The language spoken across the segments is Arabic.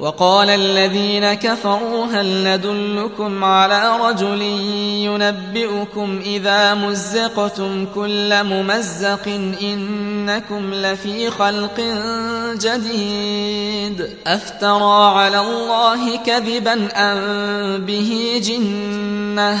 وقال الذين كفروا هل ندلكم على رجل ينبئكم إذا مزقتم كل ممزق إنكم لفي خلق جديد أفترى على الله كذبا أم به جنة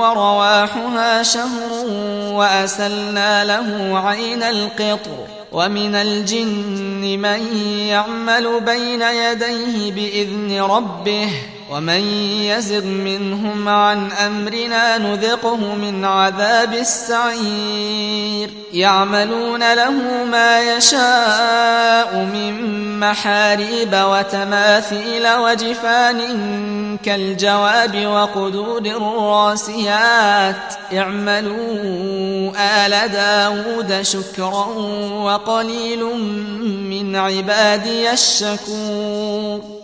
ورواحها شهر وأسلنا له عين القطر ومن الجن من يعمل بين يديه بإذن ربه ومن يزغ منهم عن أمرنا نذقه من عذاب السعير. يعملون له ما يشاء من محاريب وتماثيل وجفان كالجواب وقدور الراسيات. اعملوا آل داود شكرا وقليل من عبادي الشكور.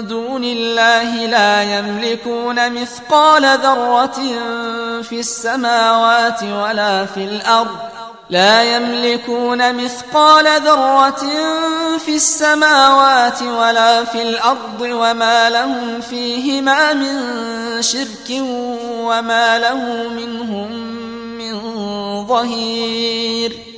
دون الله لا يملكون مثقال ذرة في السماوات ولا في الأرض. لا يملكون مثقال ذرة في السماوات ولا في الأرض وما لهم فيهما من شرك وما له منهم من ظهير.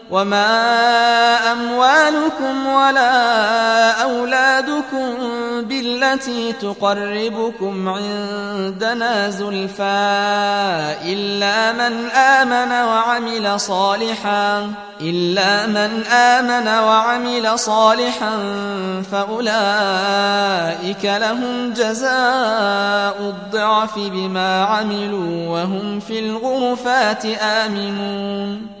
وما أموالكم ولا أولادكم بالتي تقربكم عندنا زلفى إلا من آمن وعمل صالحا إلا من آمن وعمل صالحا فأولئك لهم جزاء الضعف بما عملوا وهم في الغرفات آمنون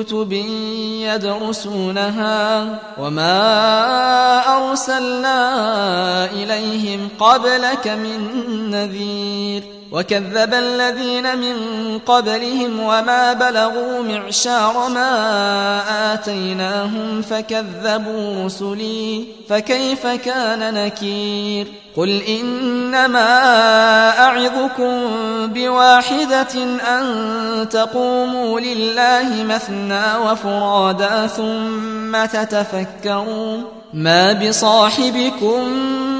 كتب يدرسونها وما أرسلنا إليهم قبلك من نذير وكذب الذين من قبلهم وما بلغوا معشار ما آتيناهم فكذبوا رسلي فكيف كان نكير؟ قل إنما أعظكم بواحدة أن تقوموا لله مثنى وفرادا ثم تتفكروا ما بصاحبكم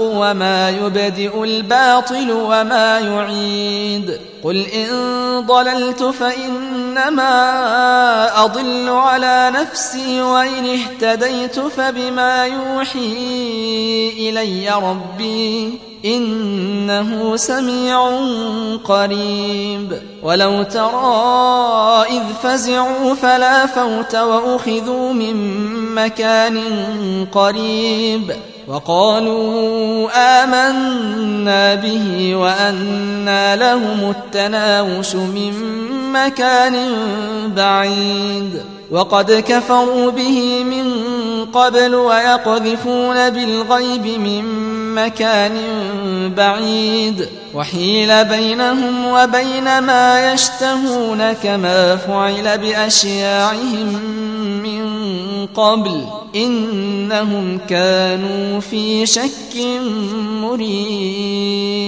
وما يبدئ الباطل وما يعيد. قل إن ضللت فإنما أضل على نفسي وإن اهتديت فبما يوحي إلي ربي إنه سميع قريب. ولو ترى إذ فزعوا فلا فوت وأخذوا من مكان قريب. وقالوا آمنا به وأنا لهم التناوش من مكان بعيد وقد كفروا به من قبل ويقذفون بالغيب من مكان بعيد وحيل بينهم وبين ما يشتهون كما فعل بأشياعهم من قبل إنهم كانوا في شك مريب